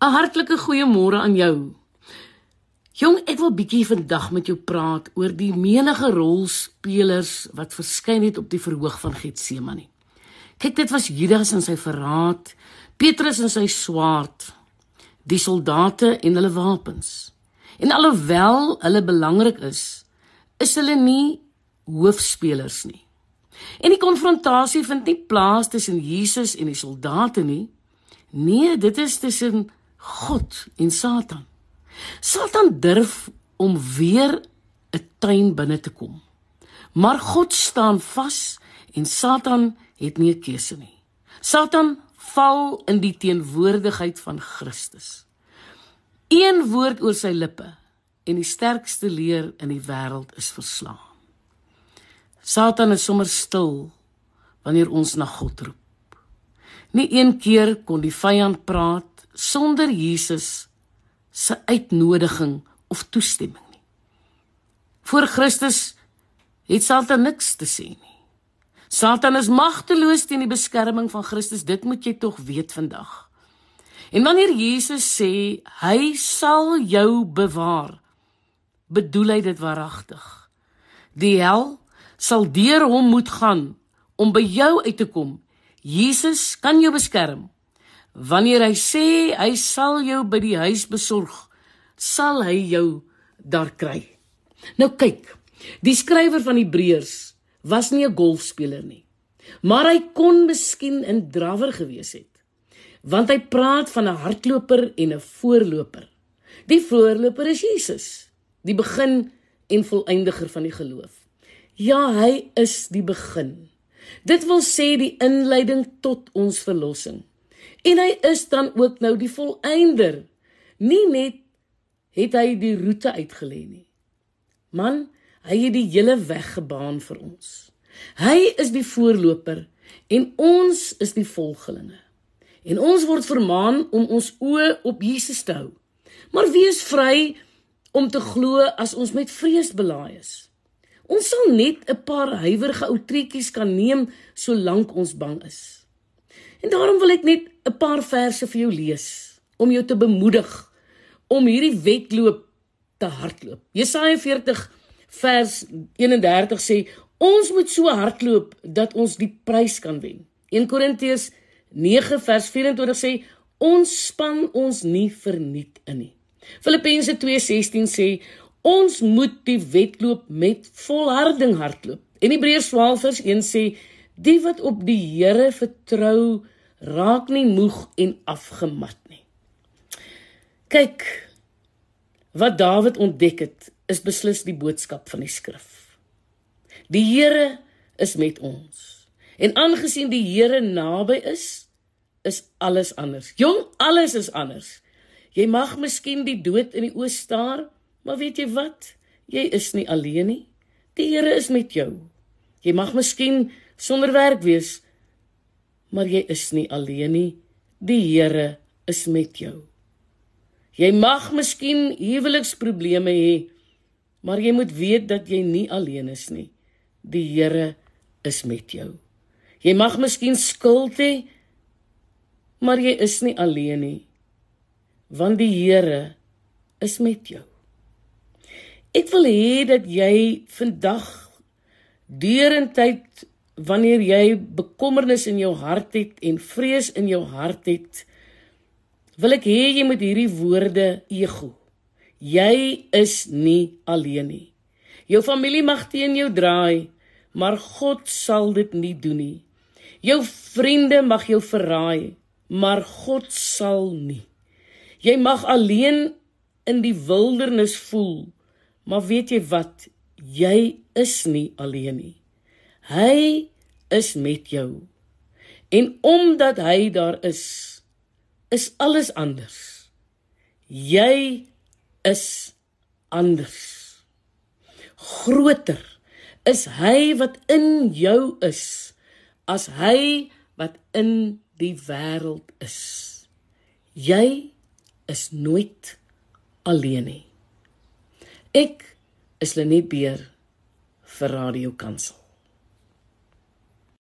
'n Hartlike goeiemôre aan jou. Jong, ek wil bietjie vandag met jou praat oor die menige rolspelers wat verskyn het op die verhoog van Getsemane. Kyk, dit was Judas en sy verraad, Petrus en sy swaard, die soldate en hulle wapens. En alhoewel hulle belangrik is, is hulle nie hoofspelers nie. En die konfrontasie vind nie plaas tussen Jesus en die soldate nie. Nee, dit is tussen God en Satan. Satan durf om weer 'n tuin binne te kom. Maar God staan vas en Satan het nie 'n keuse nie. Satan val in die teenwoordigheid van Christus. Een woord oor sy lippe en die sterkste leer in die wêreld is verslaan. Satan is sommer stil wanneer ons na God roep. Nie een keer kon die vyand praat sonder Jesus se uitnodiging of toestemming nie. Voor Christus het Satan niks te sê nie. Satan is magteloos teen die beskerming van Christus, dit moet jy tog weet vandag. En wanneer Jesus sê hy sal jou bewaar, bedoel hy dit waaragtig. Die hel sal deur hom moet gaan om by jou uit te kom. Jesus kan jou beskerm. Wanneer hy sê hy sal jou by die huis besorg, sal hy jou daar kry. Nou kyk, die skrywer van Hebreërs was nie 'n golfspeler nie. Maar hy kon miskien 'n drawer gewees het. Want hy praat van 'n hardloper en 'n voorloper. Die voorloper is Jesus, die begin en volëindiger van die geloof. Ja, hy is die begin. Dit wil sê die inleiding tot ons verlossing. En hy is dan ook nou die volëinder. Nie net het hy die roete uitgelê nie. Man, hy het die hele weg gebaan vir ons. Hy is die voorloper en ons is die volgelinge. En ons word vermaan om ons oë op Jesus te hou. Maar wees vry om te glo as ons met vrees belaai is. Ons sal net 'n paar huiwerige ou treetjies kan neem solank ons bang is. En daarom wil ek net 'n paar verse vir jou lees om jou te bemoedig om hierdie wedloop te hardloop. Jesaja 40 vers 31 sê ons moet so hardloop dat ons die prys kan wen. 1 Korintiërs 9 vers 24 sê ons span ons nie verniet in nie. Filippense 2:16 sê Ons moet die wedloop met volharding hardloop. En Hebreërs 12 vers 1 sê die wat op die Here vertrou raak nie moeg en afgemat nie. Kyk wat Dawid ontdek het is beslis die boodskap van die skrif. Die Here is met ons. En aangesien die Here naby is, is alles anders. Jong, alles is anders. Jy mag miskien die dood in die oë staar, Maar weet jy wat? Jy is nie alleen nie. Die Here is met jou. Jy mag miskien sonder werk wees, maar jy is nie alleen nie. Die Here is met jou. Jy mag miskien huweliksprobleme hê, maar jy moet weet dat jy nie alleen is nie. Die Here is met jou. Jy mag miskien skuld hê, maar jy is nie alleen nie. Want die Here is met jou. Ek wil hê dat jy vandag deurentyd wanneer jy bekommernis in jou hart het en vrees in jou hart het, wil ek hê jy moet hierdie woorde ego. Jy is nie alleen nie. Jou familie mag teen jou draai, maar God sal dit nie doen nie. Jou vriende mag jou verraai, maar God sal nie. Jy mag alleen in die wildernis voel, Maar weet jy wat? Jy is nie alleen nie. Hy is met jou. En omdat hy daar is, is alles anders. Jy is anders. Groter is hy wat in jou is as hy wat in die wêreld is. Jy is nooit alleen nie. Ek is Lenet Beer vir Radio Kansel.